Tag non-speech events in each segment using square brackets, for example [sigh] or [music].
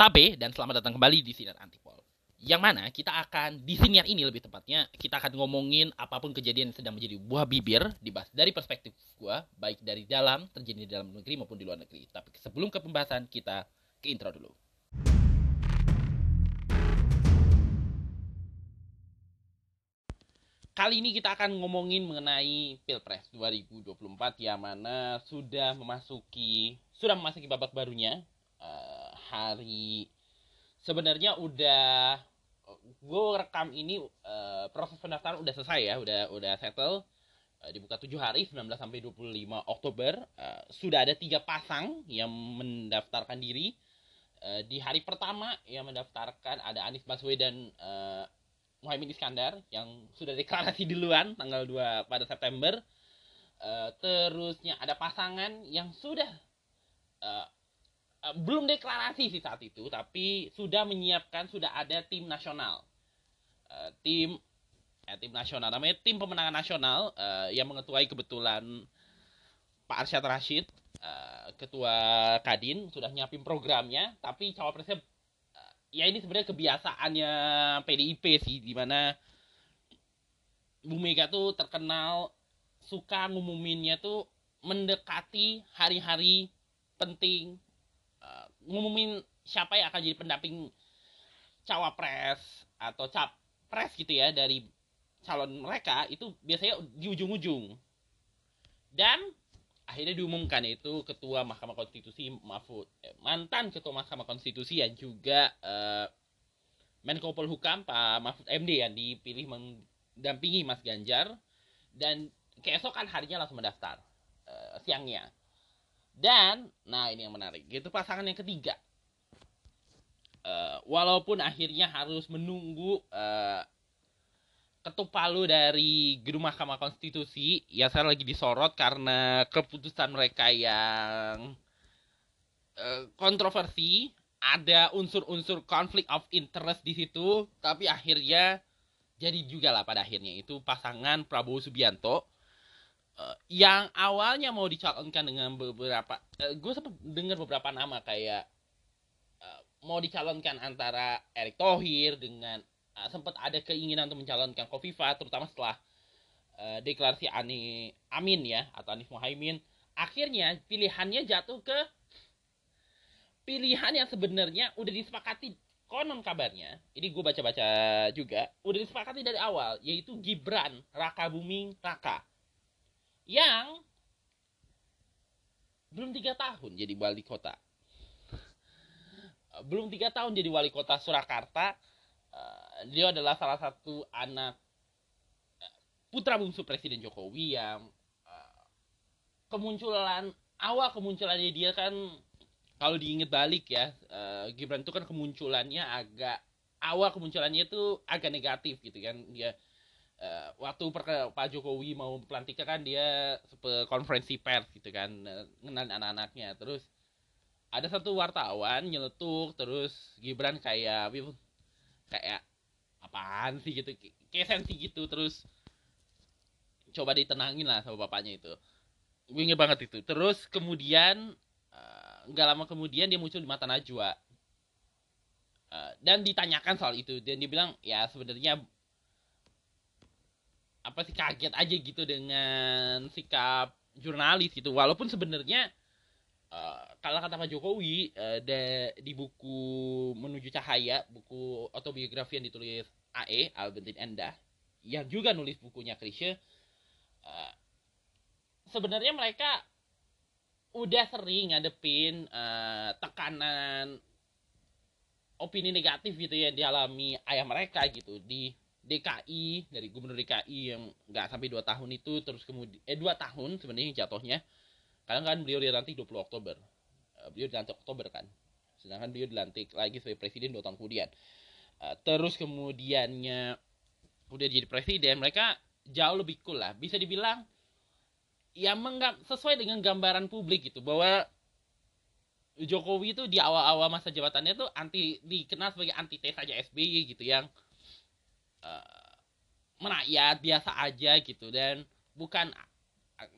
Tabe dan selamat datang kembali di Sinar Antipol. Yang mana kita akan di siniar ini lebih tepatnya kita akan ngomongin apa pun kejadian yang sedang menjadi buah bibir dibahas dari perspektif gua baik dari dalam terjadi di dalam negeri maupun di luar negeri. Tapi sebelum ke pembahasan kita ke intro dulu. Kali ini kita akan ngomongin mengenai Pilpres 2024 yang mana sudah memasuki sudah memasuki babak barunya uh, hari. Sebenarnya udah gue rekam ini uh, proses pendaftaran udah selesai ya udah udah settle. Uh, dibuka 7 hari 19 sampai 25 Oktober. Uh, sudah ada tiga pasang yang mendaftarkan diri. Uh, di hari pertama yang mendaftarkan ada Anies Baswedan uh, Muhammad Iskandar yang sudah deklarasi duluan tanggal 2 pada September. Uh, terusnya ada pasangan yang sudah uh, belum deklarasi sih saat itu, tapi sudah menyiapkan sudah ada tim nasional, uh, tim ya, tim nasional namanya tim pemenangan nasional uh, yang mengetuai kebetulan Pak Arsyad Rashid, uh, ketua Kadin sudah nyiapin programnya, tapi cawapresnya ya ini sebenarnya kebiasaannya PDIP sih di mana Bu Mega tuh terkenal suka ngumuminnya tuh mendekati hari-hari penting ngumumin siapa yang akan jadi pendamping cawapres atau capres gitu ya dari calon mereka itu biasanya di ujung-ujung. Dan akhirnya diumumkan itu ketua Mahkamah Konstitusi Mahfud eh, mantan ketua Mahkamah Konstitusi yang juga eh, Menko Polhukam Pak Mahfud MD yang dipilih mendampingi Mas Ganjar. Dan keesokan harinya langsung mendaftar eh, siangnya dan nah ini yang menarik itu pasangan yang ketiga. Eh, walaupun akhirnya harus menunggu eh, ketuk dari gedung Mahkamah Konstitusi ya saya lagi disorot karena keputusan mereka yang uh, kontroversi. Ada unsur-unsur konflik of interest di situ tapi akhirnya jadi juga lah pada akhirnya. Itu pasangan Prabowo Subianto uh, yang awalnya mau dicalonkan dengan beberapa uh, gue sempat dengar beberapa nama kayak uh, mau dicalonkan antara Erick Thohir dengan uh, sempat ada keinginan untuk mencalonkan Kofifa terutama setelah uh, deklarasi Ani Amin ya atau Anies Mohaimin. Akhirnya pilihannya jatuh ke pilihan yang sebenarnya udah disepakati konon kabarnya. Ini gue baca-baca juga. Udah disepakati dari awal yaitu Gibran Raka Buming Raka yang belum tiga tahun jadi wali kota. Belum tiga tahun jadi wali kota Surakarta. Uh, dia adalah salah satu anak uh, putra bungsu Presiden Jokowi yang kemunculan awal kemunculannya dia kan kalau diinget balik ya Gibran itu kan kemunculannya agak awal kemunculannya itu agak negatif gitu kan. Dia uh, waktu per, Pak Jokowi mau pelantikan kan dia konferensi pers gitu kan uh, ngenalin anak-anaknya. Terus ada satu wartawan nyeletuk terus Gibran kayak kayak apaan sih? gitu kayak sensi gitu terus coba ditenangin lah sama bapaknya itu. Gue inget banget itu. Terus kemudian nggak uh, lama kemudian dia muncul di mata Najwa. Uh, dan ditanyakan soal itu. Dan dia bilang ya sebenarnya apa sih kaget aja gitu dengan sikap jurnalis gitu. Walaupun sebenarnya Uh, kalau kata Pak Jokowi uh, de, di buku Menuju Cahaya, buku autobiografi yang ditulis AE Albertin Endah, yang juga nulis bukunya Krisye, uh, sebenarnya mereka udah sering ngadepin uh, tekanan opini negatif gitu ya dialami ayah mereka gitu di DKI dari gubernur DKI yang nggak sampai dua tahun itu terus kemudian eh dua tahun sebenarnya jatuhnya. Karena kan beliau dilantik 20 Oktober. Uh, beliau dilantik Oktober kan. Sedangkan beliau dilantik lagi sebagai presiden dua tahun kemudian. Uh, terus kemudiannya udah jadi presiden mereka jauh lebih cool lah. Bisa dibilang ya menggam, sesuai dengan gambaran publik gitu bahwa Jokowi itu di awal-awal masa jabatannya tuh anti dikenal sebagai antitesa aja SBY gitu yang uh, merakyat biasa aja gitu. Dan bukan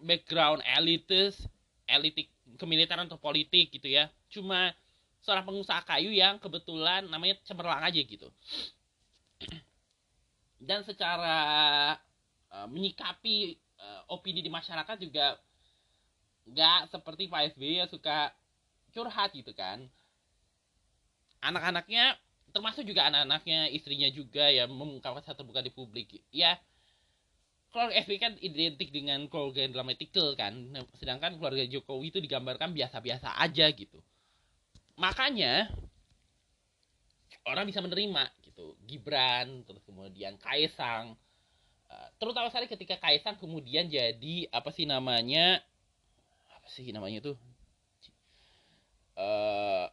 background elitis elitik kemiliteran atau politik gitu ya. Cuma seorang pengusaha kayu yang kebetulan namanya cemerlang aja gitu. Dan secara uh, menyikapi uh, opini di masyarakat juga nggak seperti Pak SBY yang suka curhat gitu kan. Anak-anaknya termasuk juga anak-anaknya istrinya juga yang mengungkapkan satu terbuka di publik. Ya keluarga SBY kan identik dengan keluarga yang dramatikal kan. Sedangkan keluarga Jokowi itu digambarkan biasa-biasa aja gitu. Makanya orang bisa menerima gitu. Gibran terus kemudian Kaisang. Uh, terutama sekali ketika Kaisang kemudian jadi apa sih namanya apa sih namanya tuh uh,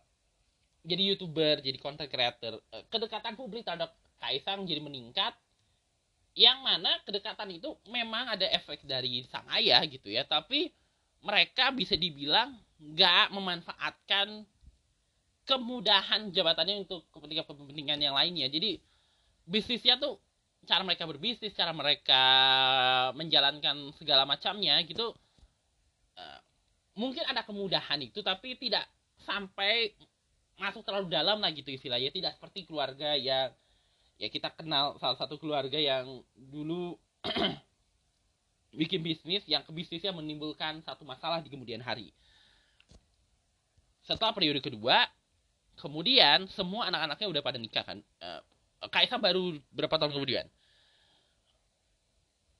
jadi youtuber jadi content creator uh, kedekatan publik terhadap Kaisang jadi meningkat yang mana kedekatan itu memang ada efek dari sang ayah gitu ya tapi mereka bisa dibilang nggak memanfaatkan kemudahan jabatannya untuk kepentingan-kepentingan yang lainnya. Jadi bisnisnya tuh cara mereka berbisnis, cara mereka menjalankan segala macamnya gitu. Uh, mungkin ada kemudahan itu tapi tidak sampai masuk terlalu dalam lah gitu istilahnya. Tidak seperti keluarga yang ya kita kenal salah satu keluarga yang dulu [clears throat] bikin bisnis yang ke bisnisnya menimbulkan satu masalah di kemudian hari. Setelah periode kedua, kemudian semua anak-anaknya udah pada nikah kan uh, Kaisang baru berapa tahun kemudian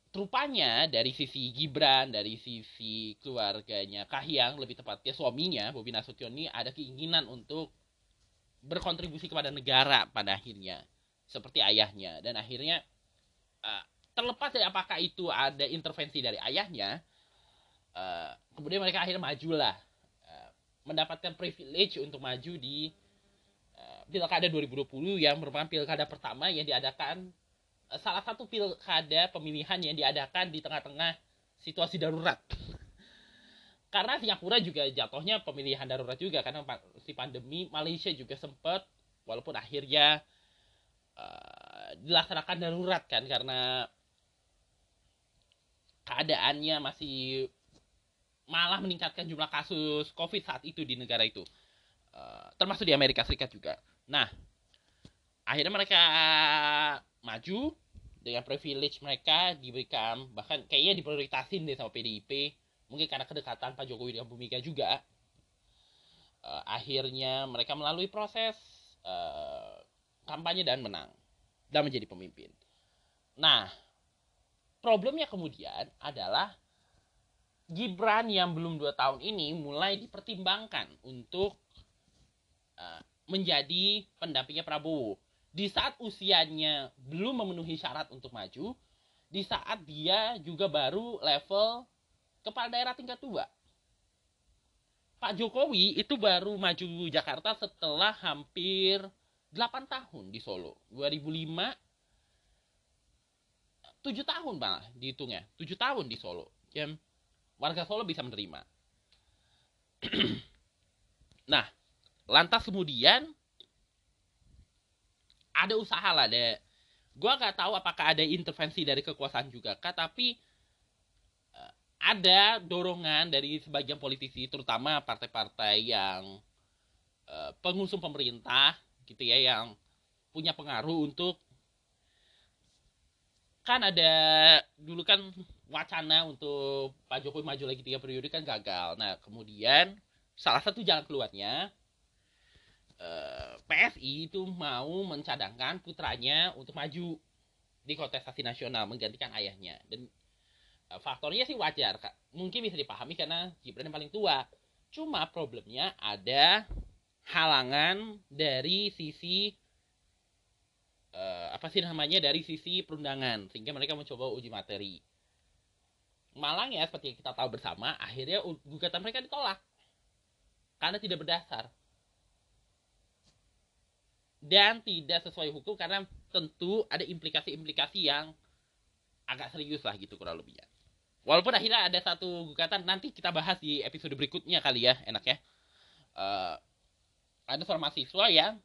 rupanya dari sisi Gibran dari sisi keluarganya Kahiyang lebih tepatnya suaminya Bobi Nasution ini ada keinginan untuk berkontribusi kepada negara pada akhirnya seperti ayahnya dan akhirnya uh, terlepas dari apakah itu ada intervensi dari ayahnya uh, kemudian mereka akhirnya majulah uh, mendapatkan privilege untuk maju di pilkada 2020 yang merupakan pilkada pertama yang diadakan eh, salah satu pilkada pemilihan yang diadakan di tengah-tengah situasi darurat. Karena Singapura juga jatuhnya pemilihan darurat juga karena si pandemi Malaysia juga sempat walaupun akhirnya uh, dilaksanakan darurat kan karena keadaannya masih malah meningkatkan jumlah kasus COVID saat itu di negara itu. Uh, termasuk di Amerika Serikat juga. Nah, akhirnya mereka maju dengan privilege mereka diberikan bahkan kayaknya diprioritasin deh sama PDIP mungkin karena kedekatan Pak Jokowi dengan Bu Mega juga uh, akhirnya mereka melalui proses uh, kampanye dan menang dan menjadi pemimpin. Nah, problemnya kemudian adalah Gibran yang belum dua tahun ini mulai dipertimbangkan untuk uh, menjadi pendampingnya Prabowo. Di saat usianya belum memenuhi syarat untuk maju, di saat dia juga baru level kepala daerah tingkat dua. Pak Jokowi itu baru maju Jakarta setelah hampir 8 tahun di Solo. 2005 7 tahun malah dihitungnya. 7 tahun di Solo. Ya, warga Solo bisa menerima. [clears throat] nah, lantas kemudian ada usaha lah deh gue nggak tahu apakah ada intervensi dari kekuasaan juga kak tapi ada dorongan dari sebagian politisi terutama partai-partai yang uh, pengusung pemerintah gitu ya yang punya pengaruh untuk kan ada dulu kan wacana untuk Pak Jokowi maju lagi tiga periode kan gagal. Nah kemudian salah satu jalan keluarnya Eh, PSI itu mau mencadangkan putranya untuk maju di kontestasi nasional menggantikan ayahnya dan faktornya sih wajar kak. Mungkin bisa dipahami karena Gibran yang paling tua. Cuma problemnya ada halangan dari sisi uh, apa sih namanya dari sisi perundangan sehingga mereka mencoba uji materi. Malang ya seperti yang kita tahu bersama akhirnya gugatan mereka ditolak. Karena tidak berdasar. Dan tidak sesuai hukum karena tentu ada implikasi-implikasi yang agak serius lah gitu kurang lebihnya. Walaupun akhirnya ada satu gugatan nanti kita bahas di episode berikutnya kali ya enak ya. Uh, ada seorang mahasiswa yang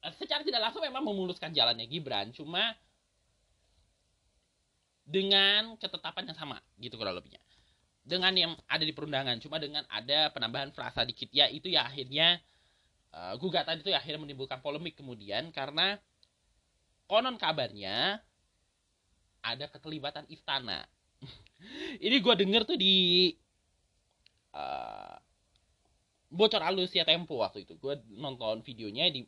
uh, secara tidak langsung memang memuluskan jalannya Gibran, cuma dengan ketetapan yang sama gitu kurang lebihnya. Dengan yang ada di perundangan, cuma dengan ada penambahan frasa dikit ya itu ya akhirnya uh, gugatan itu akhirnya menimbulkan polemik kemudian karena konon kabarnya ada keterlibatan istana. Ini gue denger tuh di uh, bocor alus ya Tempo waktu itu. Gue nonton videonya di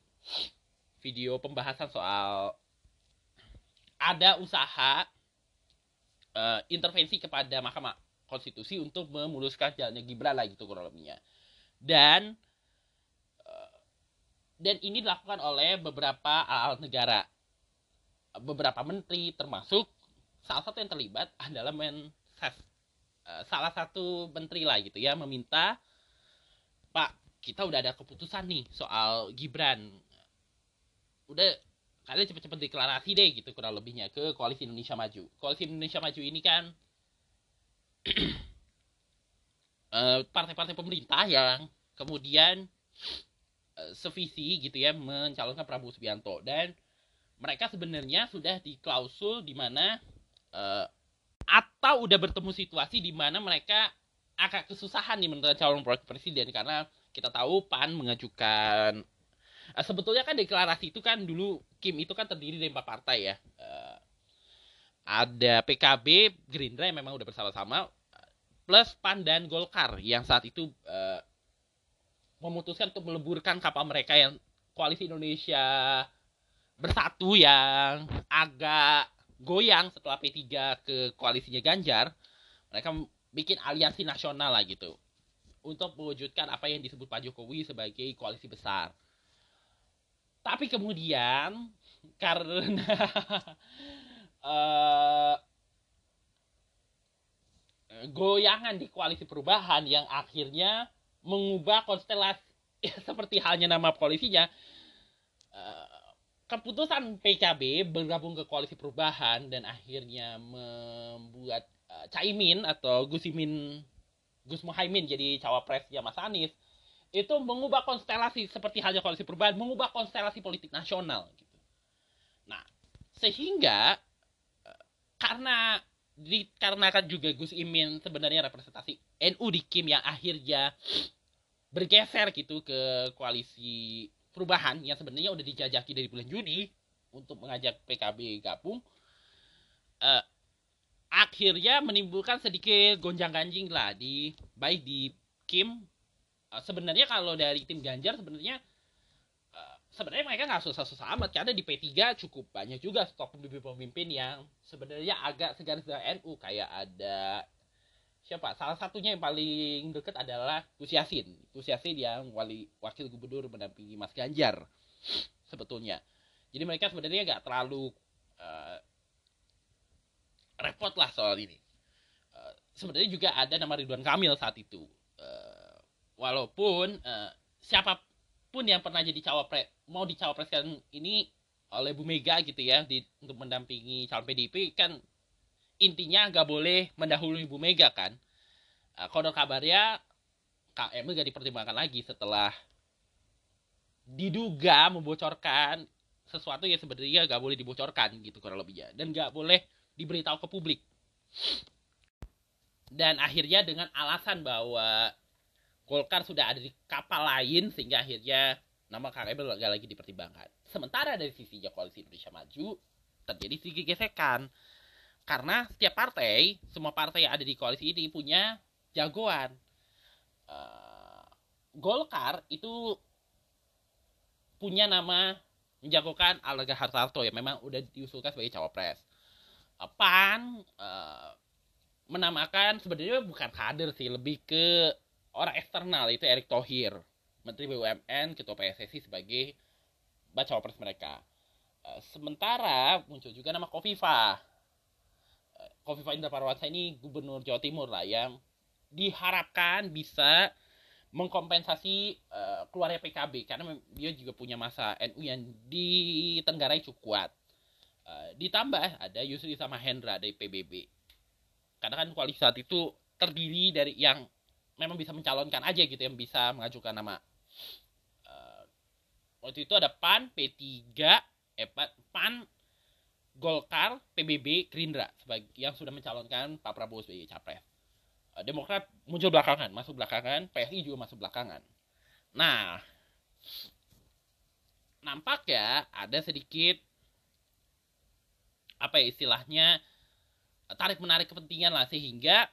video pembahasan soal ada usaha uh, intervensi kepada Mahkamah Konstitusi untuk memuluskan jalannya Gibran lah gitu kurang lebihnya. Dan uh, dan ini dilakukan oleh beberapa alat negara. Beberapa menteri termasuk salah satu yang terlibat adalah Menses uh, salah satu menteri lah gitu ya meminta Pak kita udah ada keputusan nih soal Gibran udah kalian cepet-cepet deklarasi deh gitu kurang lebihnya ke koalisi Indonesia Maju. Koalisi Indonesia Maju ini kan [clears throat] eh, partai-partai pemerintah yang kemudian uh, sevisi gitu ya mencalonkan Prabowo Subianto dan mereka sebenarnya sudah di klausul di mana uh, atau udah bertemu situasi di mana mereka agak kesusahan nih menentukan calon presiden karena kita tahu PAN mengajukan uh, sebetulnya kan deklarasi itu kan dulu Kim itu kan terdiri dari empat partai ya. Uh, ada PKB Gerindra yang memang udah bersama-sama plus PAN dan Golkar yang saat itu uh, memutuskan untuk meleburkan kapal mereka yang koalisi Indonesia bersatu yang agak goyang setelah P3 ke koalisinya Ganjar mereka bikin aliansi nasional lah gitu. Untuk mewujudkan apa yang disebut Pak Jokowi sebagai koalisi besar. Tapi kemudian [laughs] karena uh, [laughs] goyangan di koalisi perubahan yang akhirnya mengubah konstelasi ya, [laughs] seperti halnya nama koalisinya keputusan PKB bergabung ke koalisi perubahan dan akhirnya membuat uh, Caimin atau Gusimin Gus Muhaimin jadi cawapresnya Mas Anies itu mengubah konstelasi seperti halnya koalisi perubahan, mengubah konstelasi politik nasional gitu. Nah, sehingga eh, karena dikarenakan juga Gus Imin sebenarnya representasi NU di Kim yang akhirnya bergeser gitu ke koalisi perubahan yang sebenarnya udah dijajaki dari bulan Juni untuk mengajak PKB gabung uh, akhirnya menimbulkan sedikit gonjang ganjing lah di baik di Kim. Eh, sebenarnya kalau dari tim Ganjar sebenarnya uh, sebenarnya mereka nggak susah-susah amat karena di P3 cukup banyak juga stok pemimpin-pemimpin yang sebenarnya agak segaris dengan NU kayak ada siapa? Salah satunya yang paling dekat adalah Gus Yasin Gus Yasin yang wali wakil gubernur mendampingi Mas Ganjar sebetulnya. Jadi mereka sebenarnya nggak terlalu uh, repot lah soal ini. Uh, sebenarnya juga ada nama Ridwan Kamil saat itu. Uh, walaupun uh, siapa pun yang pernah jadi cawapres mau dicawapreskan ini oleh Bu Mega gitu ya di, untuk mendampingi calon PDIP kan intinya nggak boleh mendahului Bu Mega kan? Uh, konon kabarnya Emil gak dipertimbangkan lagi setelah diduga membocorkan sesuatu yang sebenarnya gak boleh dibocorkan gitu kurang lebihnya. Dan gak boleh diberitahu ke publik. Dan akhirnya dengan alasan bahwa Golkar sudah ada di kapal lain sehingga akhirnya nama Kang Emil lagi dipertimbangkan. Sementara dari sisi koalisi Indonesia Maju terjadi sedikit gesekan karena setiap partai, semua partai yang ada di koalisi ini punya jagoan. Uh, Golkar itu punya nama menjagokan Alaga Hartarto yang memang udah diusulkan sebagai cawapres. Uh, PAN uh, menamakan sebenarnya bukan kader sih, lebih ke orang eksternal itu Erick Thohir, Menteri BUMN, Ketua PSSI sebagai baca pres mereka. Eh, sementara muncul juga nama Kofifa. Kofifa Indra Parawansa ini gubernur Jawa Timur lah yang diharapkan bisa mengkompensasi uh, keluarnya PKB karena dia juga punya masa NU yang ditenggarai cukup kuat. Uh, ditambah ada Yusri sama Hendra dari PBB. Karena kan koalisi saat itu terdiri dari yang memang bisa mencalonkan aja gitu yang bisa mengajukan nama uh, waktu itu ada PAN P3 eh PAN Golkar PBB Gerindra sebagai yang sudah mencalonkan Pak Prabowo sebagai capres. Uh, Demokrat muncul belakangan masuk belakangan PSI juga masuk belakangan. Nah nampak ya ada sedikit apa ya istilahnya tarik menarik kepentingan lah sehingga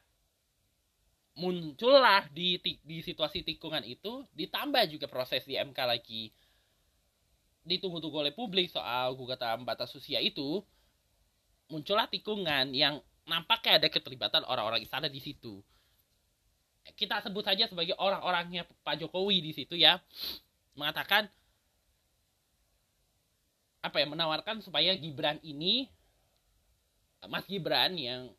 muncullah di di situasi tikungan itu ditambah juga proses di MK lagi ditunggu-tunggu oleh publik soal gugatan batas usia itu muncullah tikungan yang nampaknya ada keterlibatan orang-orang istana di situ. Kita sebut saja sebagai orang-orangnya Pak Jokowi di situ ya mengatakan apa ya menawarkan supaya Gibran ini Mas Gibran yang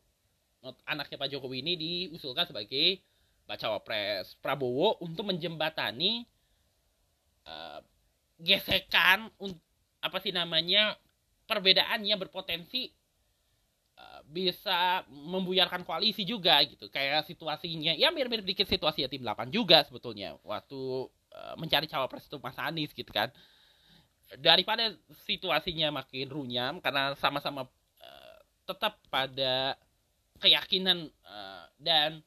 anaknya Pak Jokowi ini diusulkan sebagai bacawa pres Prabowo untuk menjembatani uh, gesekan apa sih namanya perbedaan yang berpotensi uh, bisa membuyarkan koalisi juga gitu. Kayak situasinya ya mirip-mirip dikit situasi ya tim 8 juga sebetulnya waktu uh, mencari cawapres itu Mas Anies gitu kan. Daripada situasinya makin runyam karena sama-sama uh, tetap pada keyakinan uh, dan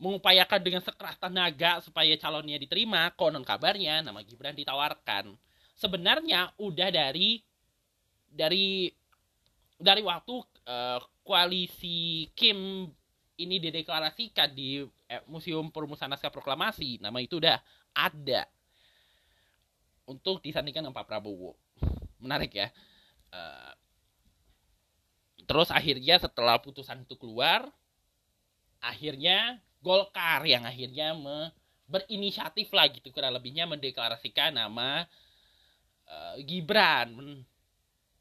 mengupayakan dengan sekeras tenaga supaya calonnya diterima, konon kabarnya nama Gibran ditawarkan. Sebenarnya udah dari dari dari waktu uh, koalisi Kim ini dideklarasikan di eh, Museum Perumusan Naskah Proklamasi, nama itu udah ada untuk disandingkan dengan Pak Prabowo. Menarik ya. Uh, terus akhirnya setelah putusan itu keluar akhirnya Golkar yang akhirnya me, berinisiatif lah gitu kurang lebihnya mendeklarasikan nama uh, Gibran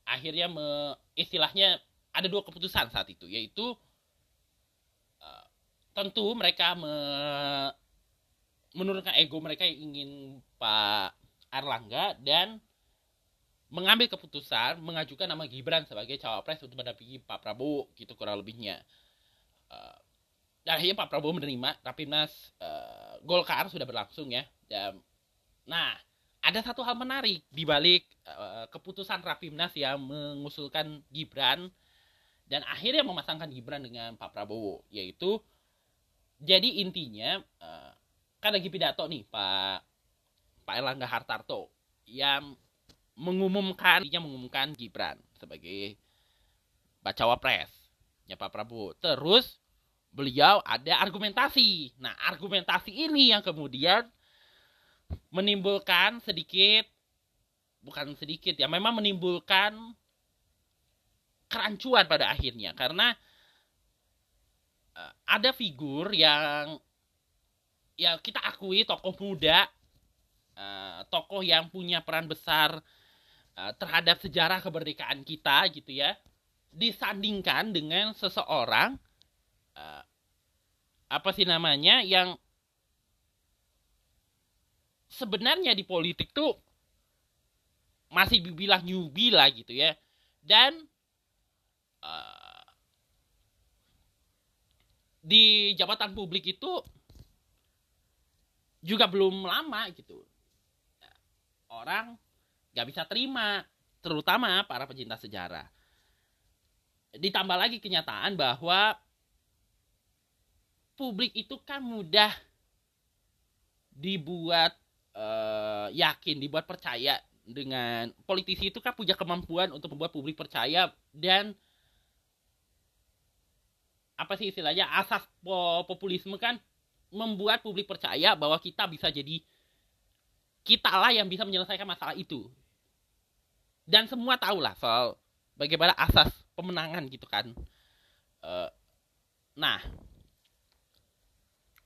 akhirnya me, istilahnya ada dua keputusan saat itu yaitu uh, tentu mereka me, menurunkan ego mereka yang ingin Pak Erlangga dan mengambil keputusan mengajukan nama Gibran sebagai cawapres untuk mendampingi Pak Prabowo gitu kurang lebihnya. Uh, dan akhirnya Pak Prabowo menerima Rapimnas uh, Golkar sudah berlangsung ya. Dan, nah ada satu hal menarik di balik uh, keputusan Rapimnas yang mengusulkan Gibran dan akhirnya memasangkan Gibran dengan Pak Prabowo yaitu jadi intinya uh, kan lagi pidato nih Pak Pak Erlangga Hartarto yang mengumumkan dia mengumumkan Gibran sebagai bacawa pres ya Pak Prabowo. Terus beliau ada argumentasi. Nah, argumentasi ini yang kemudian menimbulkan sedikit bukan sedikit ya, memang menimbulkan kerancuan pada akhirnya karena uh, ada figur yang ya kita akui tokoh muda uh, tokoh yang punya peran besar Eh, terhadap sejarah kemerdekaan kita gitu ya disandingkan dengan seseorang uh, apa sih namanya yang sebenarnya di politik tuh masih dibilang newbie lah gitu ya. Dan uh, di jabatan publik itu juga belum lama gitu. Orang gak bisa terima terutama para pecinta sejarah. Ditambah lagi kenyataan bahwa publik itu kan mudah dibuat uh, yakin dibuat percaya dengan politisi itu kan punya kemampuan untuk membuat publik percaya dan apa sih istilahnya asas populisme kan membuat publik percaya bahwa kita bisa jadi kita lah yang bisa menyelesaikan masalah itu. Dan semua tahu lah soal bagaimana asas pemenangan gitu kan. Uh, nah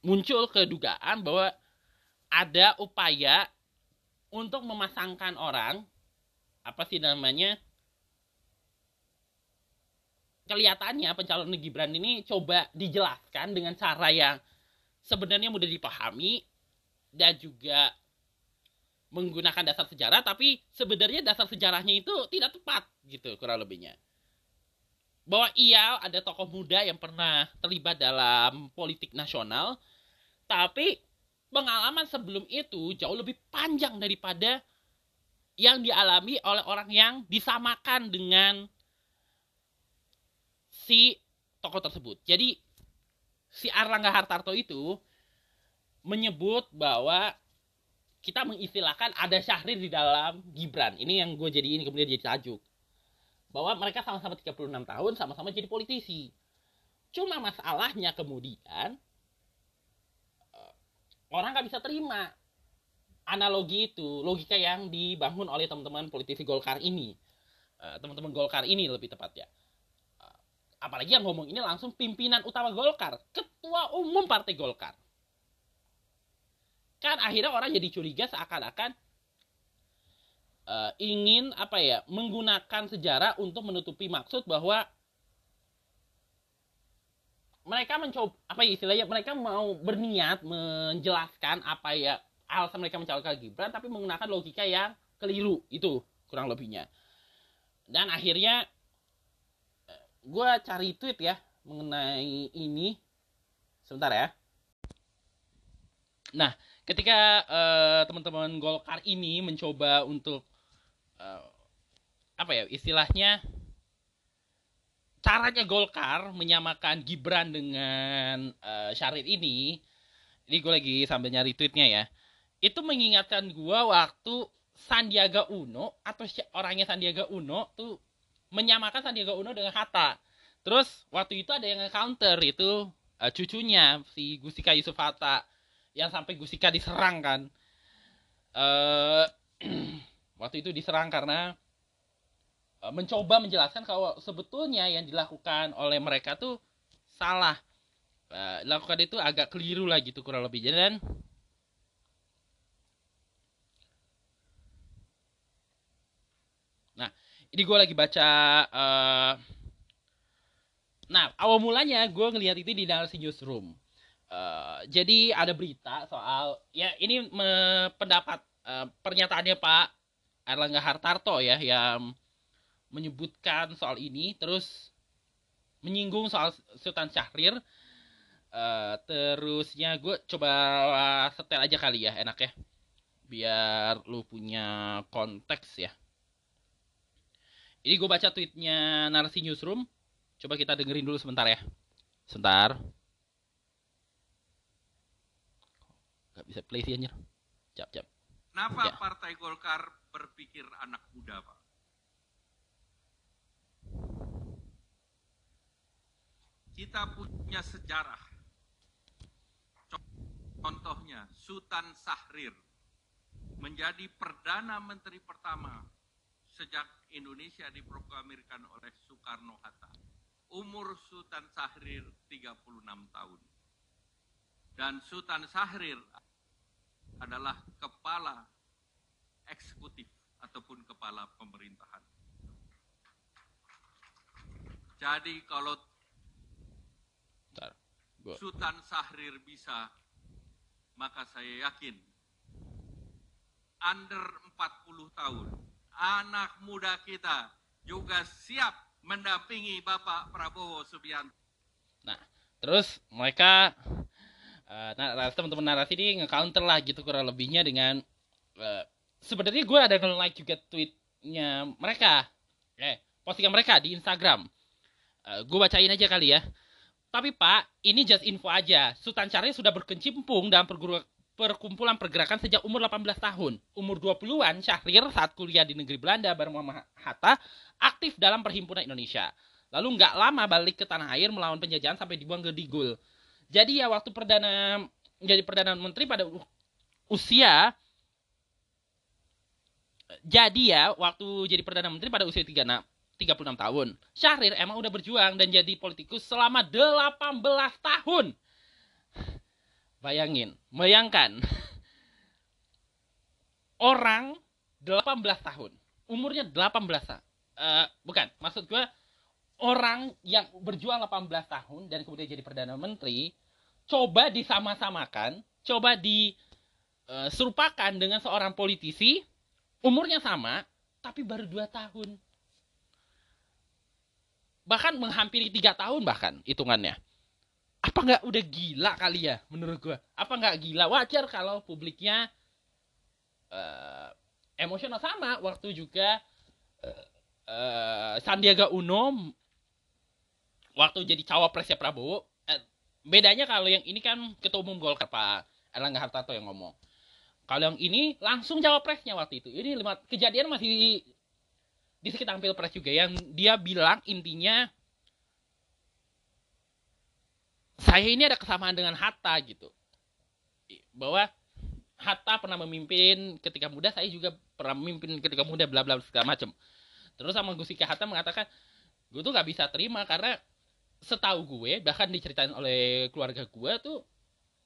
muncul kedugaan bahwa ada upaya untuk memasangkan orang apa sih namanya kelihatannya pencalonan Gibran ini coba dijelaskan dengan cara yang sebenarnya mudah dipahami dan juga menggunakan dasar sejarah tapi sebenarnya dasar sejarahnya itu tidak tepat gitu kurang lebihnya. Bahwa ia ada tokoh muda yang pernah terlibat dalam politik nasional tapi pengalaman sebelum itu jauh lebih panjang daripada yang dialami oleh orang yang disamakan dengan si tokoh tersebut. Jadi si Arlangga Hartarto itu menyebut bahwa kita mengistilahkan ada Syahrir di dalam Gibran. Ini yang gue jadi ini kemudian jadi tajuk. Bahwa mereka sama-sama 36 tahun, sama-sama jadi politisi. Cuma masalahnya kemudian orang nggak bisa terima analogi itu, logika yang dibangun oleh teman-teman politisi Golkar ini. Eh, teman-teman Golkar ini lebih tepatnya. Eh, apalagi yang ngomong ini langsung pimpinan utama Golkar, ketua umum partai Golkar kan akhirnya orang jadi curiga seakan-akan uh, ingin apa ya menggunakan sejarah untuk menutupi maksud bahwa mereka mencoba apa ya istilahnya mereka mau berniat menjelaskan apa ya alasan mereka mencalonkan Gibran tapi menggunakan logika yang keliru itu kurang lebihnya. Dan akhirnya eh, gue cari tweet ya mengenai ini. Sebentar ya. Nah ketika uh, teman-teman Golkar ini mencoba untuk uh, apa ya istilahnya caranya Golkar menyamakan Gibran dengan uh, Syarif ini ini gue lagi sambil nyari tweetnya ya itu mengingatkan gue waktu Sandiaga Uno atau orangnya Sandiaga Uno tuh menyamakan Sandiaga Uno dengan Hatta. Terus waktu itu ada yang counter itu uh, cucunya si Gustika Yusuf Hatta yang sampai Gusika diserang kan. Uh, [clears throat] waktu itu diserang karena mencoba menjelaskan kalau sebetulnya yang dilakukan oleh mereka tuh salah. Uh, dilakukan itu agak keliru lah gitu kurang lebih. Dan nah ini gue lagi baca uh, nah awal mulanya gue ngelihat itu di Narasi Newsroom Uh, jadi ada berita soal ya ini pendapat uh, pernyataannya Pak Erlangga Hartarto ya yang menyebutkan soal ini terus menyinggung soal Sultan Syahrir uh, terusnya gue coba setel aja kali ya enak ya biar lu punya konteks ya ini gue baca tweetnya narasi newsroom coba kita dengerin dulu sebentar ya sebentar Gak bisa play sih anjir. Cap, cap. Kenapa ya. Partai Golkar berpikir anak muda, Pak? Kita punya sejarah. Contohnya, Sultan Sahrir menjadi Perdana Menteri pertama sejak Indonesia diproklamirkan oleh Soekarno-Hatta. Umur Sultan Sahrir 36 tahun. Dan Sultan Sahrir adalah kepala eksekutif ataupun kepala pemerintahan. Jadi kalau Sultan Sahrir bisa, maka saya yakin under 40 tahun, anak muda kita juga siap mendampingi Bapak Prabowo Subianto. Nah, terus mereka uh, nah teman-teman narasi ini nge-counter lah gitu kurang lebihnya dengan uh, sebenarnya gue ada nge-like juga tweetnya mereka. Eh postingan mereka di Instagram. Uh, eh, gue bacain aja kali ya tapi pak ini just info aja Sultan Syahrir sudah berkecimpung dalam perkumpulan pergerakan sejak umur 18 tahun. Umur 20-an, Syahrir saat kuliah di negeri Belanda bareng Muhammad Hatta aktif dalam perhimpunan Indonesia. Lalu nggak lama balik ke tanah air melawan penjajahan sampai dibuang ke Digul. Jadi ya waktu perdana jadi perdana menteri pada usia jadi ya waktu jadi perdana menteri pada usia 36 36 tahun. Syahrir emang udah berjuang dan jadi politikus selama 18 tahun. Bayangin, bayangkan. Orang 18 tahun. Umurnya 18 tahun. Uh, bukan, maksud gue orang yang berjuang 18 tahun dan kemudian jadi perdana menteri coba disama-samakan, coba diserupakan uh, dengan seorang politisi umurnya sama tapi baru 2 tahun. Bahkan menghampiri tiga tahun bahkan hitungannya. Apa nggak udah gila kali ya menurut gue? Apa nggak gila? Wajar kalau publiknya uh, emosional sama waktu juga uh, uh, Sandiaga Uno waktu jadi cawapresnya Prabowo eh, bedanya kalau yang ini kan ketua umum Golkar Pak Erlangga Hartarto yang ngomong kalau yang ini langsung cawapresnya waktu itu ini lima kejadian masih di, sekitar pilpres juga yang dia bilang intinya saya ini ada kesamaan dengan Hatta gitu. Bahwa Hatta pernah memimpin ketika muda saya juga pernah memimpin ketika muda bla bla segala macam terus sama Gusika Hatta mengatakan gue tuh nggak bisa terima karena setahu gue bahkan diceritain oleh keluarga gue tuh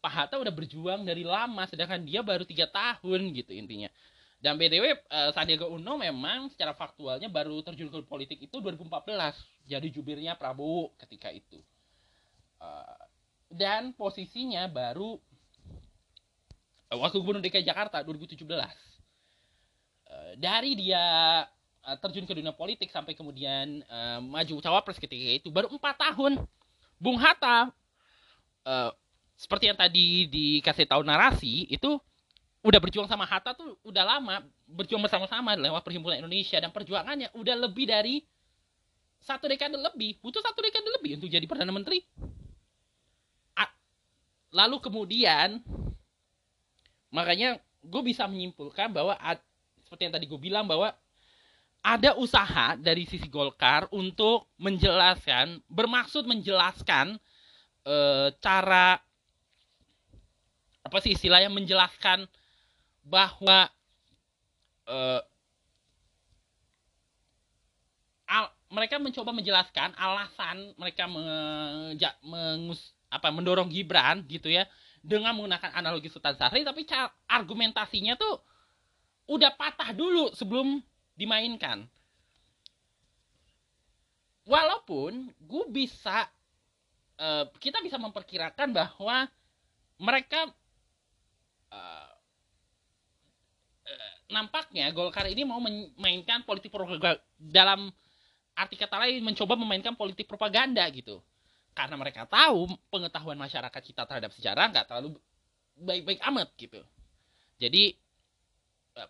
Pak Hatta udah berjuang dari lama sedangkan dia baru tiga tahun gitu intinya dan btw uh, Sandiaga Uno memang secara faktualnya baru terjun ke politik itu 2014 jadi jubirnya Prabowo ketika itu. Uh, dan posisinya baru uh, waktu gubernur DKI Jakarta 2017 uh, dari dia terjun ke dunia politik sampai kemudian uh, maju cawapres ketika itu baru empat tahun. Bung Hatta uh, seperti yang tadi dikasih tahu narasi itu udah berjuang sama Hatta tuh udah lama berjuang bersama-sama lewat perhimpunan Indonesia dan perjuangannya udah lebih dari satu dekade lebih butuh satu dekade lebih untuk jadi perdana menteri. Lalu kemudian makanya gue bisa menyimpulkan bahwa seperti yang tadi gue bilang bahwa ada usaha dari sisi Golkar untuk menjelaskan bermaksud menjelaskan e, cara apa sih istilahnya menjelaskan bahwa uh, al, mereka mencoba menjelaskan alasan mereka menja, mengus, apa mendorong Gibran gitu ya dengan menggunakan analogi Sultan Sahri tapi argumentasinya tuh udah patah dulu sebelum dimainkan. Walaupun gue bisa uh, kita bisa memperkirakan bahwa mereka nampaknya Golkar ini mau memainkan politik propaganda dalam arti kata lain mencoba memainkan politik propaganda gitu karena mereka tahu pengetahuan masyarakat kita terhadap sejarah nggak terlalu baik-baik amat gitu jadi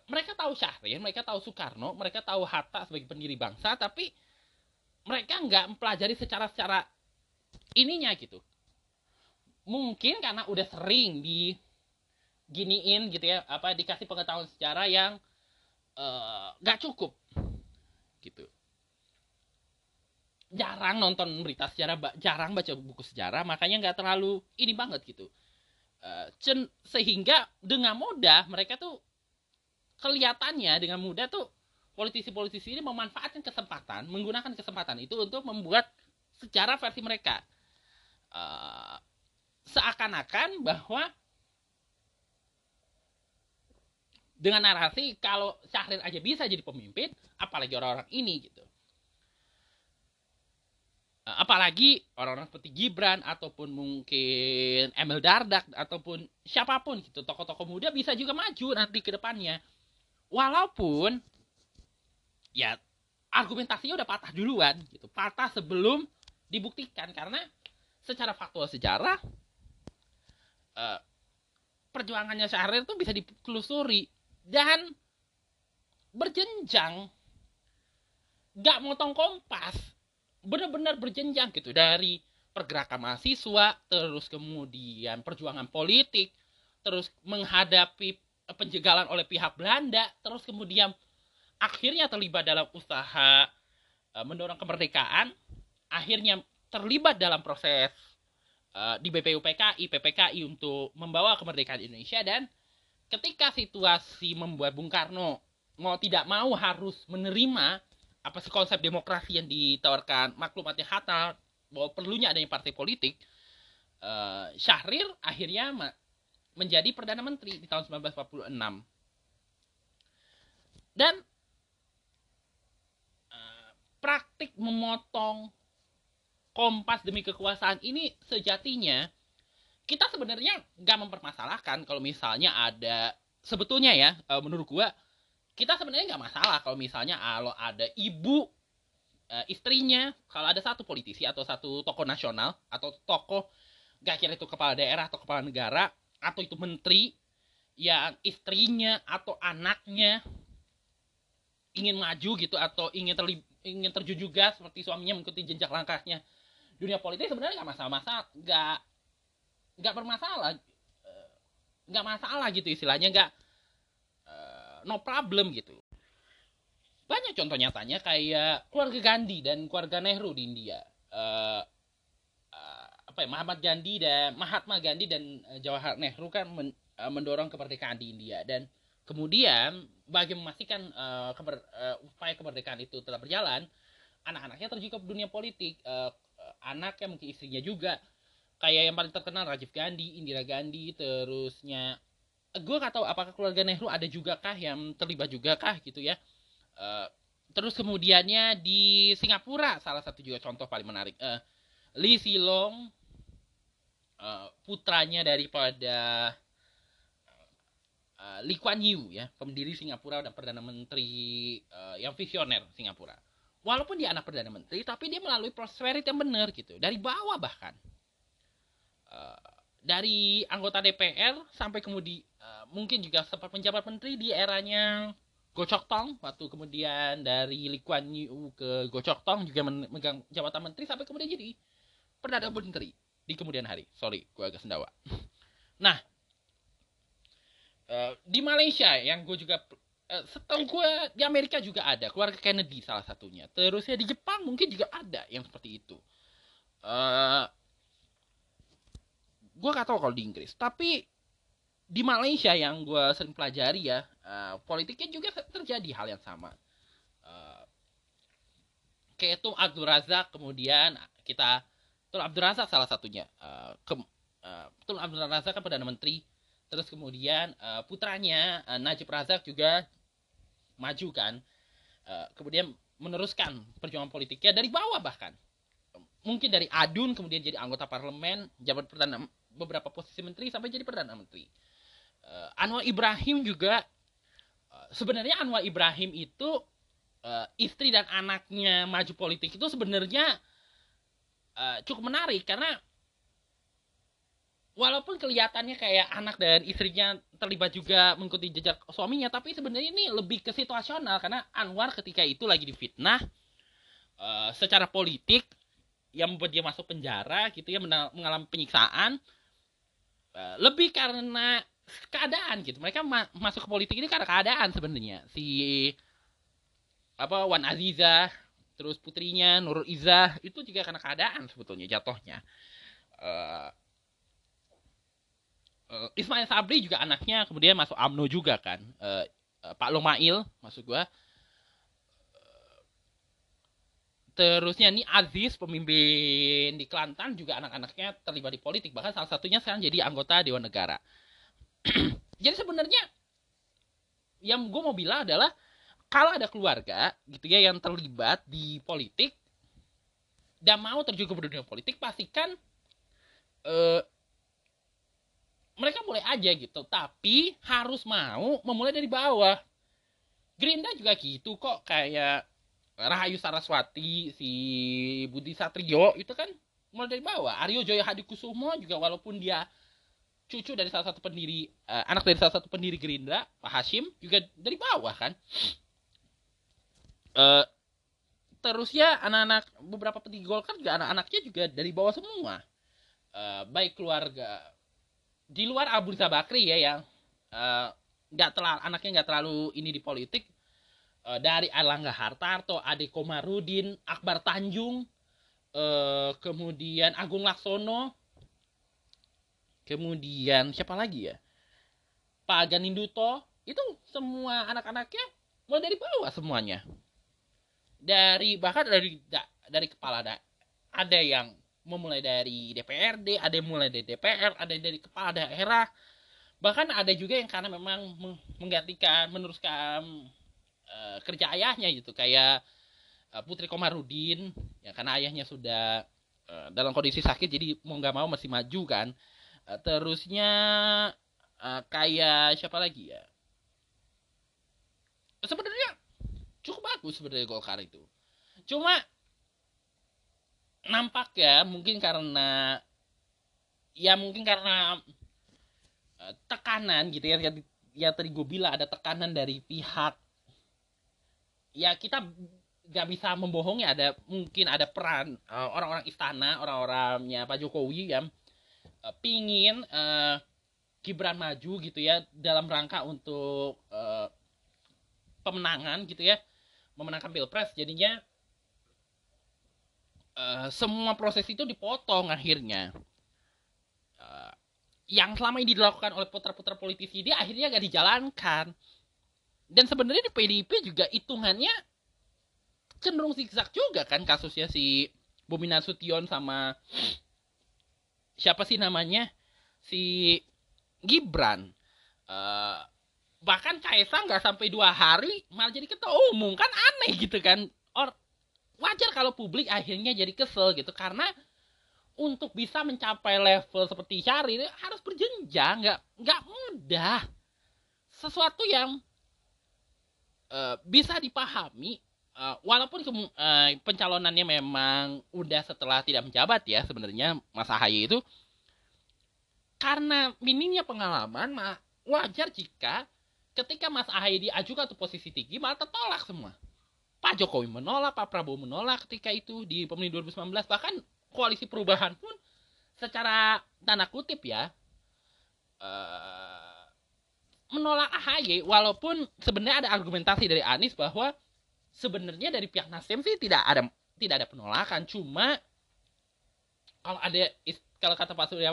mereka tahu Syahrir, mereka tahu Soekarno, mereka tahu Hatta sebagai pendiri bangsa, tapi mereka nggak mempelajari secara secara ininya gitu. Mungkin karena udah sering di giniin gitu ya apa dikasih pengetahuan sejarah yang uh, gak cukup. Gitu. Jarang nonton berita sejarah jarang baca buku sejarah makanya nggak terlalu ini banget gitu. Uh, sehingga dengan mudah mereka tuh kelihatannya dengan mudah tuh politisi-politisi ini memanfaatkan kesempatan menggunakan kesempatan itu untuk membuat sejarah versi mereka. Uh, seakan-akan bahwa dengan narasi kalau Syahrir aja bisa jadi pemimpin, apalagi orang-orang ini gitu. Eh, apalagi orang-orang seperti Gibran ataupun mungkin Emil Dardak ataupun siapa pun gitu, tokoh-tokoh muda bisa juga maju nanti ke depannya. Walaupun ya argumentasinya udah patah duluan gitu, patah sebelum dibuktikan karena secara faktual sejarah uh, perjuangannya Syahrir itu bisa ditelusuri dan berjenjang. Gak motong kompas. Benar-benar berjenjang gitu. Dari pergerakan mahasiswa terus kemudian perjuangan politik terus menghadapi penjegalan oleh pihak Belanda terus kemudian akhirnya terlibat dalam usaha uh, mendorong kemerdekaan akhirnya terlibat dalam proses uh, di BPUPKI PPKI untuk membawa kemerdekaan Indonesia dan ketika situasi membuat Bung Karno mau tidak mau harus menerima apa sih konsep demokrasi yang ditawarkan maklumatnya Hatta bahwa perlunya adanya partai politik uh, Syahrir akhirnya menjadi perdana menteri di tahun 1946 dan uh, praktik memotong kompas demi kekuasaan ini sejatinya kita sebenarnya nggak mempermasalahkan kalau misalnya ada sebetulnya ya eh, menurut gua kita sebenarnya nggak masalah kalau misalnya kalau ada ibu eh, istrinya kalau ada satu politisi atau satu tokoh nasional atau tokoh gak kira itu kepala daerah atau kepala negara atau itu menteri yang istrinya atau anaknya ingin maju gitu atau ingin terlib ingin terjun juga seperti suaminya mengikuti jejak langkahnya dunia politik sebenarnya nggak masalah-masalah nggak nggak bermasalah eh, nggak masalah gitu istilahnya nggak no problem gitu. Banyak contoh nyatanya kayak keluarga Gandhi dan keluarga Nehru di India. Uh, apa ya Mahatma Gandhi dan Mahatma Gandhi dan Jawaharlal Nehru kan men, mendorong kemerdekaan di India. Dan kemudian bagi memastikan uh, upaya kemerdekaan itu tetap berjalan anak-anaknya terjun dunia politik anaknya mungkin istrinya juga kayak yang paling terkenal Rajiv Gandhi Indira Gandhi terusnya gue gak tahu apakah keluarga Nehru ada juga kah yang terlibat juga kah gitu ya. Uh, terus kemudiannya di Singapura salah satu juga contoh paling menarik. Uh, Lee Silong uh, putranya daripada uh, Lee Kuan Yew ya pendiri Singapura dan perdana menteri uh, yang visioner Singapura. Walaupun dia anak perdana menteri tapi dia melalui proses yang benar gitu. Dari bawah bahkan uh, dari anggota DPR sampai kemudian uh, mungkin juga sempat menjabat menteri di eranya Gocok Tong waktu kemudian dari Lee Kuan ke Gocok Tong juga memegang jabatan menteri sampai kemudian jadi perdana menteri di kemudian hari. Sorry, gue agak sendawa. [laughs] Nah, uh, di Malaysia yang gue juga uh, setahu gue di Amerika juga ada keluarga Kennedy salah satunya. Terusnya di Jepang mungkin juga ada yang seperti itu. Gue gak tahu kalau di Inggris, tapi di Malaysia yang gue sering pelajari ya uh, politiknya juga terjadi hal yang sama. Uh, kayak itu Abdul Razak kemudian kita Tul Abdul Razak salah satunya. Uh, uh, Tul Abdul Razak kan perdana menteri. Terus kemudian uh, putranya uh, Najib Razak juga maju kan. Uh, kemudian meneruskan perjuangan politiknya dari bawah bahkan. Mungkin dari adun kemudian jadi anggota parlemen jabat perdana beberapa posisi menteri sampai jadi perdana menteri. Uh, Anwar Ibrahim juga uh, sebenarnya Anwar Ibrahim itu uh, istri dan anaknya maju politik itu sebenarnya uh, cukup menarik karena walaupun kelihatannya kayak anak dan istrinya terlibat juga mengikuti jejak suaminya tapi sebenarnya ini lebih ke situasional karena Anwar ketika itu lagi difitnah uh, secara politik yang membuat dia masuk penjara gitu ya mengalami penyiksaan uh, lebih karena keadaan gitu. Mereka ma masuk ke politik ini karena keadaan sebenarnya. Si apa Wan Aziza terus putrinya Nurul Izzah itu juga karena keadaan sebetulnya jatuhnya. Uh, uh, Ismail Sabri juga anaknya kemudian masuk AMNO juga kan. Uh, uh, Pak Lomail masuk gua terusnya ini Aziz pemimpin di Kelantan juga anak-anaknya terlibat di politik. Bahkan salah satunya sekarang jadi anggota Dewan Negara. [clears throat] Jadi sebenarnya yang gue mau bilang adalah kalau ada keluarga gitu ya yang terlibat di politik dan mau terjun ke dunia politik pastikan uh, mereka boleh aja gitu. Tapi harus mau memulai dari bawah. Gerinda juga gitu kok kayak Rahayu Saraswati si Budi Satrio itu kan mulai dari bawah. Aryo Joyo Hadikusumo juga walaupun dia cucu dari salah satu pendiri uh, anak dari salah satu pendiri Gerindra Pak Hashim juga dari bawah kan. Uh, terus ya anak-anak beberapa petinggi Golkar juga anak-anaknya juga dari bawah semua. Uh, baik keluarga di luar Abu Bakri ya yang nggak terlalu anaknya nggak terlalu ini di politik uh, dari Erlangga Hartarto Ade Komarudin Akbar Tanjung uh, kemudian Agung Laksono kemudian siapa lagi ya? Pak Ganinduto itu semua anak-anaknya mulai dari bawah semuanya. Dari bahkan dari dari kepala da, ada yang memulai dari DPRD ada yang mulai dari DPR ada yang dari kepala daerah. Bahkan ada juga yang karena memang menggantikan meneruskan uh, kerja ayahnya gitu kayak uh, Putri Komarudin ya karena ayahnya sudah uh, dalam kondisi sakit jadi mau nggak mau masih maju kan. Eh, terusnya uh, kayak siapa lagi ya? Sebenarnya cukup bagus sebenarnya Golkar itu. Cuma nampak ya mungkin karena ya mungkin karena uh, tekanan gitu ya ya tadi gue bilang ada tekanan dari pihak ya kita nggak bisa membohongi. Ada mungkin ada peran orang-orang uh, istana orang-orangnya Pak Jokowi ya. Uh, pingin uh, Gibran maju gitu ya dalam rangka untuk uh, pemenangan gitu ya. Memenangkan pilpres. Jadinya uh, semua proses itu dipotong akhirnya. Uh, yang selama ini dilakukan oleh putra-putra politisi dia akhirnya gak dijalankan dan sebenarnya di PDIP juga hitungannya cenderung zigzag juga kan kasusnya si Bobi Nasution sama siapa sih namanya? Si Gibran. Uh, bahkan Kaisang nggak sampai dua hari malah jadi ketua umum. Kan aneh gitu kan. Or wajar kalau publik akhirnya jadi kesel gitu. Karena untuk bisa mencapai level seperti Syari harus berjenjang. Nggak nggak mudah. Sesuatu yang uh, bisa dipahami uh, walaupun uh, pencalonannya memang udah setelah tidak menjabat ya sebenarnya Mas Ahaye itu karena minimnya pengalaman wajar jika ketika Mas Ahaye diajukan ke posisi tinggi malah tertolak semua. Pak Jokowi menolak, Pak Prabowo menolak ketika itu di pemilu 2019 bahkan koalisi perubahan pun secara tanda kutip ya menolak AHY walaupun sebenarnya ada argumentasi dari Anies bahwa sebenarnya dari pihak Nasdem sih tidak ada tidak ada penolakan. Cuma kalau ada kalau kata Pak Surya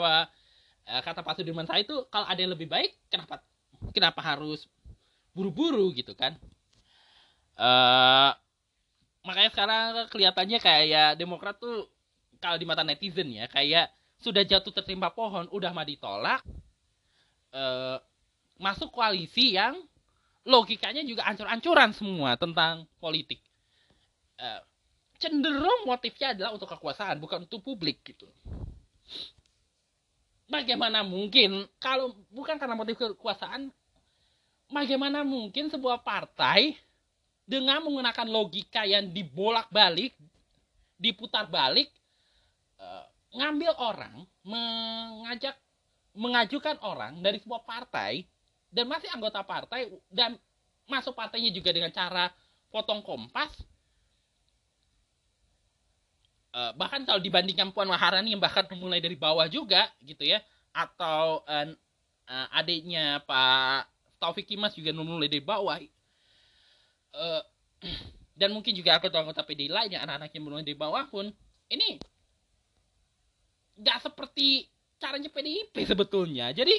eh, kata Pak Sudirman saya itu kalau ada yang lebih baik kenapa kenapa harus buru-buru gitu kan? Uh, makanya sekarang kelihatannya kayak Demokrat tuh kalau di mata netizen ya kayak sudah jatuh tertimpa pohon udah mah ditolak uh, masuk koalisi yang logikanya juga ancur-ancuran semua tentang politik. Uh, cenderung motifnya adalah untuk kekuasaan bukan untuk publik gitu. Bagaimana mungkin kalau bukan karena motif kekuasaan bagaimana mungkin sebuah partai dengan menggunakan logika yang dibolak-balik, diputar-balik, uh, ngambil orang, mengajak, mengajukan orang dari sebuah partai dan masih anggota partai dan masuk partainya juga dengan cara potong kompas. Uh, bahkan kalau dibandingkan Puan Maharani yang bahkan memulai dari bawah juga gitu ya, atau uh, adiknya Pak Taufik Kimas juga memulai dari bawah. [clears throat] Dan mungkin juga aku tahu PDI lainnya anak-anak yang mulai dari bawah pun ini nggak seperti caranya PDIP sebetulnya. Jadi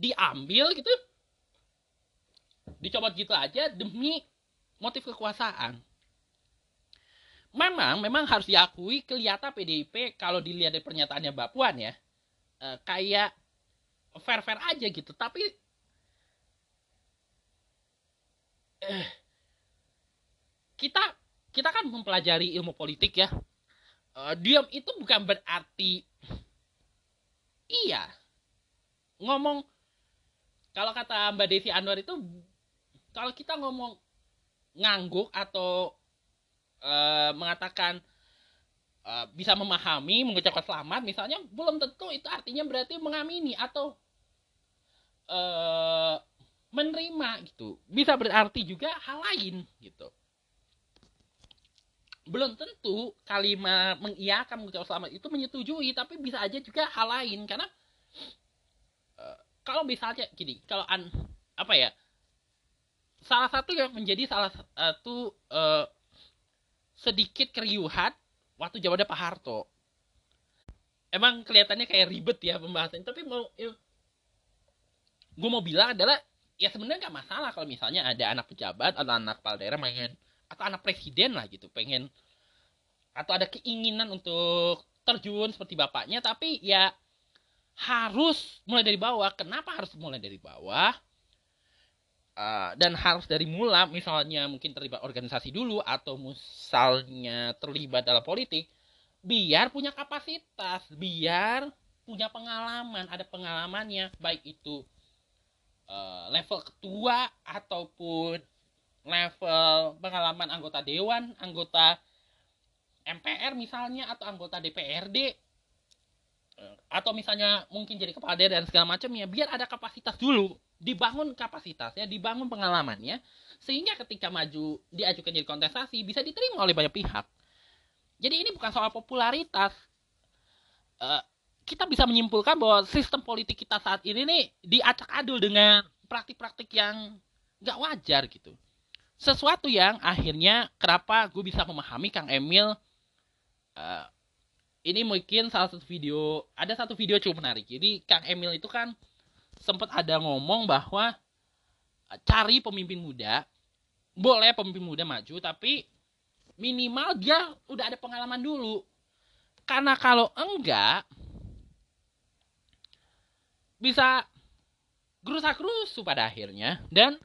diambil gitu dicopot gitu aja demi motif kekuasaan. Memang memang harus diakui kelihatan PDIP kalau dilihat dari pernyataannya Mbak Puan ya eh, kayak fair fair aja gitu. Tapi eh, kita kita kan mempelajari ilmu politik ya. Uh, diam itu bukan berarti iya ngomong kalau kata Mbak Desi Anwar itu kalau kita ngomong ngangguk atau uh, mengatakan uh, bisa memahami mengucapkan selamat misalnya belum tentu itu artinya berarti mengamini atau uh, menerima gitu. Bisa berarti juga hal lain gitu. Belum tentu kalimat mengiyakan mengucap selamat itu menyetujui tapi bisa aja juga hal lain. Karena kalau misalnya gini kalau an apa ya salah satu yang menjadi salah satu uh, sedikit keriuhan waktu jawabannya Pak Harto. Emang kelihatannya kayak ribet ya pembahasannya tapi mau ya, gue mau bilang adalah ya sebenarnya nggak masalah kalau misalnya ada anak pejabat atau anak kepala daerah pengen atau anak presiden lah gitu pengen atau ada keinginan untuk terjun seperti bapaknya tapi ya harus mulai dari bawah. Kenapa harus mulai dari bawah? Uh, dan harus dari mula misalnya mungkin terlibat organisasi dulu atau misalnya terlibat dalam politik biar punya kapasitas biar punya pengalaman ada pengalamannya baik itu Eh, level ketua ataupun level pengalaman anggota dewan, anggota MPR misalnya atau anggota DPRD atau misalnya mungkin jadi kepala daerah dan segala macamnya biar ada kapasitas dulu dibangun kapasitasnya dibangun pengalamannya sehingga ketika maju diajukan jadi kontestasi bisa diterima oleh banyak pihak. Jadi ini bukan soal popularitas. Uh, kita bisa menyimpulkan bahwa sistem politik kita saat ini nih diacak adul dengan praktik-praktik yang nggak wajar gitu. Sesuatu yang akhirnya kenapa gue bisa memahami Kang Emil uh, ini mungkin salah satu video ada satu video cukup menarik. Jadi Kang Emil itu kan sempat ada ngomong bahwa uh, cari pemimpin muda. Boleh pemimpin muda maju tapi minimal dia udah ada pengalaman dulu. Karena kalau enggak bisa gerusak gerusu pada akhirnya. Dan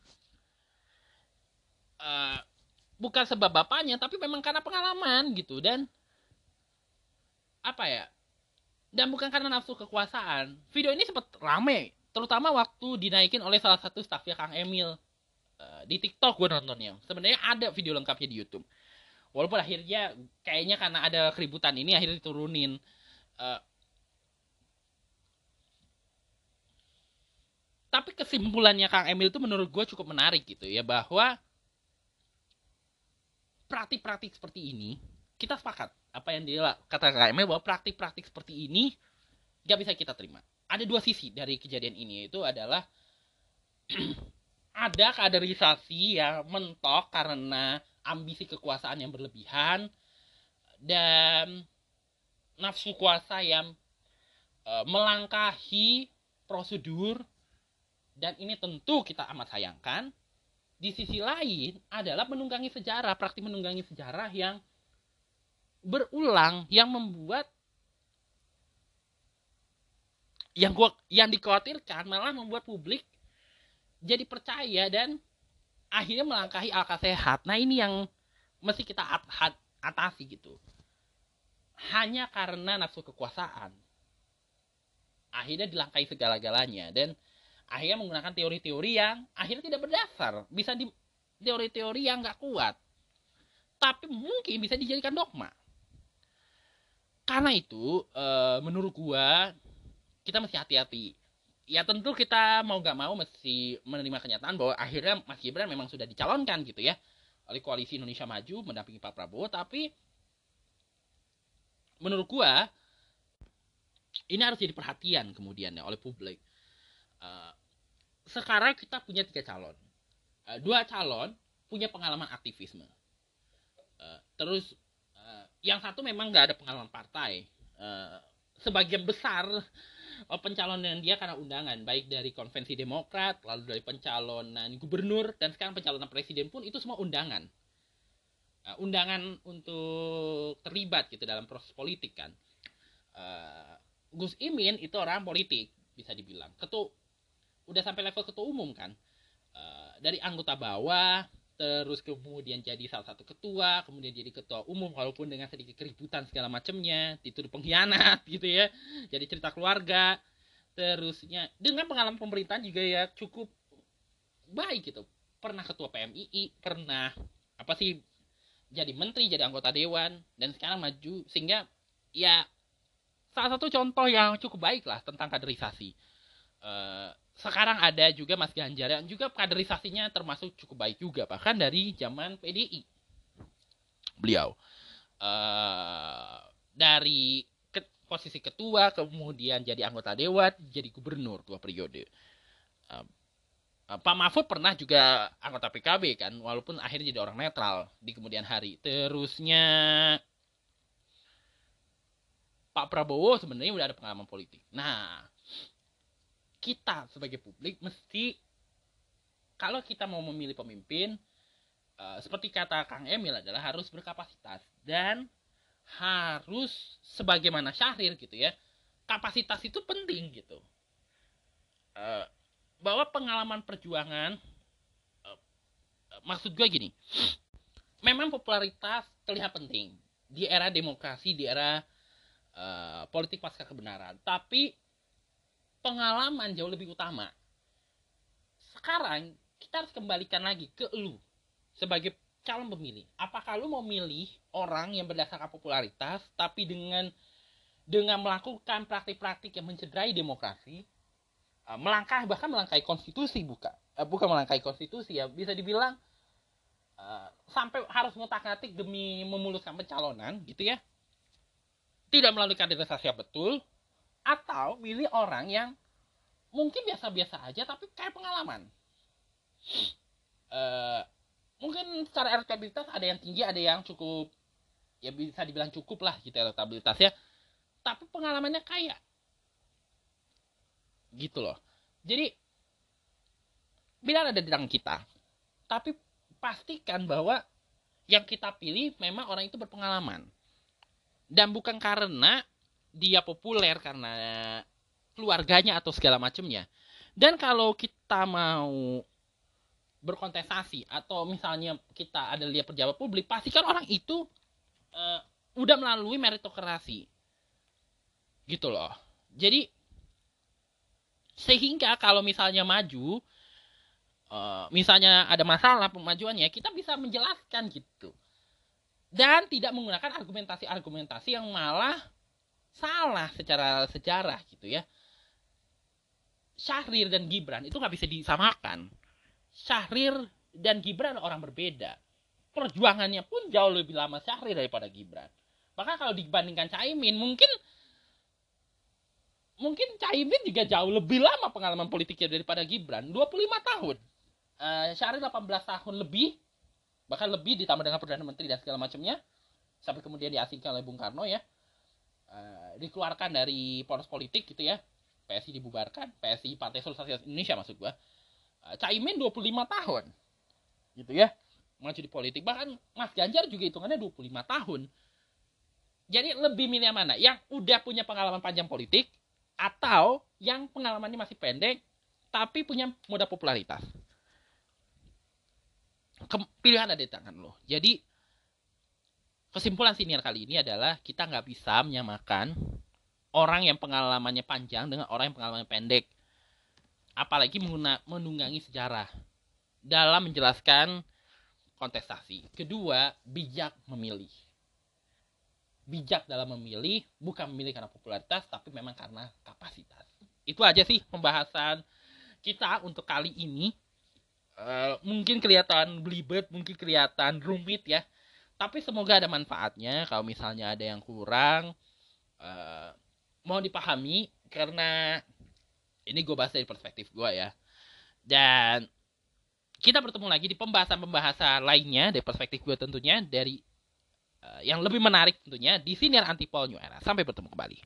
uh, bukan sebab bapaknya tapi memang karena pengalaman gitu. Dan apa ya dan bukan karena nafsu kekuasaan. Video ini sempat rame terutama waktu dinaikin oleh salah satu stafnya Kang Emil. Uh, di TikTok gue nontonnya. Sebenarnya ada video lengkapnya di YouTube. Walaupun akhirnya kayaknya karena ada keributan ini akhirnya diturunin. Uh, tapi kesimpulannya Kang Emil itu menurut gue cukup menarik gitu ya bahwa praktik-praktik seperti ini kita sepakat. Apa yang dia kata KML bahwa praktik-praktik seperti ini gak bisa kita terima. Ada dua sisi dari kejadian ini itu adalah [clears throat] ada kaderisasi yang mentok karena ambisi kekuasaan yang berlebihan dan nafsu kuasa yang e, melangkahi prosedur dan ini tentu kita amat sayangkan. Di sisi lain adalah menunggangi sejarah, praktik menunggangi sejarah yang berulang yang membuat yang gua yang dikhawatirkan malah membuat publik jadi percaya dan akhirnya melangkahi akal sehat. Nah, ini yang mesti kita at atasi gitu. Hanya karena nafsu kekuasaan. Akhirnya dilangkahi segala-galanya dan akhirnya menggunakan teori-teori yang akhirnya tidak berdasar bisa di teori-teori yang nggak kuat tapi mungkin bisa dijadikan dogma karena itu e, menurut gua kita mesti hati-hati ya tentu kita mau nggak mau mesti menerima kenyataan bahwa akhirnya Mas Gibran memang sudah dicalonkan gitu ya oleh koalisi Indonesia Maju mendampingi Pak Prabowo tapi menurut gua ini harus jadi perhatian kemudian ya oleh publik Eh, sekarang kita punya tiga calon. Uh, dua calon punya pengalaman aktivisme. Uh, terus uh, yang satu memang nggak ada pengalaman partai. Uh, sebagian besar uh, pencalonan dia karena undangan, baik dari konvensi Demokrat, lalu dari pencalonan gubernur dan sekarang pencalonan presiden pun itu semua undangan. Uh, undangan untuk terlibat gitu dalam proses politik kan. Gus Imin itu orang politik bisa dibilang. Ketua udah sampai level ketua umum kan dari anggota bawah terus kemudian jadi salah satu ketua kemudian jadi ketua umum walaupun dengan sedikit keributan segala macamnya dituduh pengkhianat [laughs] gitu ya. Jadi cerita keluarga terusnya dengan pengalaman pemerintahan juga ya cukup baik gitu. Pernah ketua PMII pernah apa sih jadi menteri jadi anggota dewan dan sekarang maju sehingga ya salah satu contoh yang cukup baik lah tentang kaderisasi uh, sekarang ada juga Mas Ganjar yang juga kaderisasinya termasuk cukup baik juga bahkan dari zaman PDI beliau uh, dari ke, posisi ketua kemudian jadi anggota dewan jadi gubernur dua periode. Uh, uh, Pak Mahfud pernah juga anggota PKB kan walaupun akhirnya jadi orang netral di kemudian hari. Terusnya Pak Prabowo sebenarnya udah ada pengalaman politik. Nah kita sebagai publik mesti kalau kita mau memilih pemimpin uh, seperti kata Kang Emil adalah harus berkapasitas dan harus sebagaimana Syahrir gitu ya kapasitas itu penting gitu. Uh, bahwa pengalaman perjuangan uh, maksud gue gini memang popularitas terlihat penting di era demokrasi di era uh, politik pasca kebenaran. Tapi pengalaman jauh lebih utama. Sekarang kita harus kembalikan lagi ke lu sebagai calon pemilih. Apakah lu mau milih orang yang berdasarkan popularitas tapi dengan dengan melakukan praktik-praktik yang mencederai demokrasi, uh, melangkah bahkan melangkahi konstitusi bukan uh, bukan melangkahi konstitusi ya bisa dibilang uh, sampai harus ngotak-ngatik demi memuluskan pencalonan gitu ya tidak melalui kaderisasi yang betul atau milih orang yang mungkin biasa-biasa aja tapi kayak pengalaman. Uh, mungkin secara elektabilitas ada yang tinggi ada yang cukup ya bisa dibilang cukup lah gitu elektabilitasnya. Tapi pengalamannya kayak gitu loh. Jadi bila ada di tangan kita tapi pastikan bahwa yang kita pilih memang orang itu berpengalaman. Dan bukan karena dia populer karena keluarganya atau segala macamnya dan kalau kita mau berkontestasi atau misalnya kita ada lihat pejabat publik pastikan orang itu uh, udah melalui meritokrasi. Gitu loh. Jadi sehingga kalau misalnya maju uh, misalnya ada masalah pemajuannya kita bisa menjelaskan gitu. Dan tidak menggunakan argumentasi-argumentasi yang malah salah secara sejarah gitu ya. Syahrir dan Gibran itu nggak bisa disamakan. Syahrir dan Gibran orang berbeda. Perjuangannya pun jauh lebih lama Syahrir daripada Gibran. Bahkan kalau dibandingkan Caimin mungkin mungkin Caimin juga jauh lebih lama pengalaman politiknya daripada Gibran. 25 tahun. Uh, Syahrir 18 tahun lebih bahkan lebih ditambah dengan perdana menteri dan segala macamnya sampai kemudian diasingkan oleh Bung Karno ya. Uh, dikeluarkan dari poros politik gitu ya. PSI dibubarkan PSI Partai Sosialis Indonesia maksud gua. Uh, Caimin 25 tahun gitu ya. Maju di politik. Bahkan Mas Ganjar juga hitungannya 25 tahun. Jadi lebih milih mana? Yang udah punya pengalaman panjang politik atau yang pengalamannya masih pendek tapi punya modal popularitas. Pilihan ada di tangan lo. Jadi kesimpulan senior kali ini adalah kita nggak bisa menyamakan orang yang pengalamannya panjang dengan orang yang pengalamannya pendek. Apalagi menunggangi sejarah dalam menjelaskan kontestasi. Kedua, bijak memilih bijak dalam memilih bukan memilih karena popularitas tapi memang karena kapasitas itu aja sih pembahasan kita untuk kali ini uh, mungkin kelihatan belibet mungkin kelihatan rumit ya tapi semoga ada manfaatnya kalau misalnya ada yang kurang uh, mau dipahami karena ini gue bahas dari perspektif gue ya dan kita bertemu lagi di pembahasan-pembahasan lainnya dari perspektif gue tentunya dari Eh, yang lebih menarik tentunya di siniar Antipol New Era. Sampai bertemu kembali.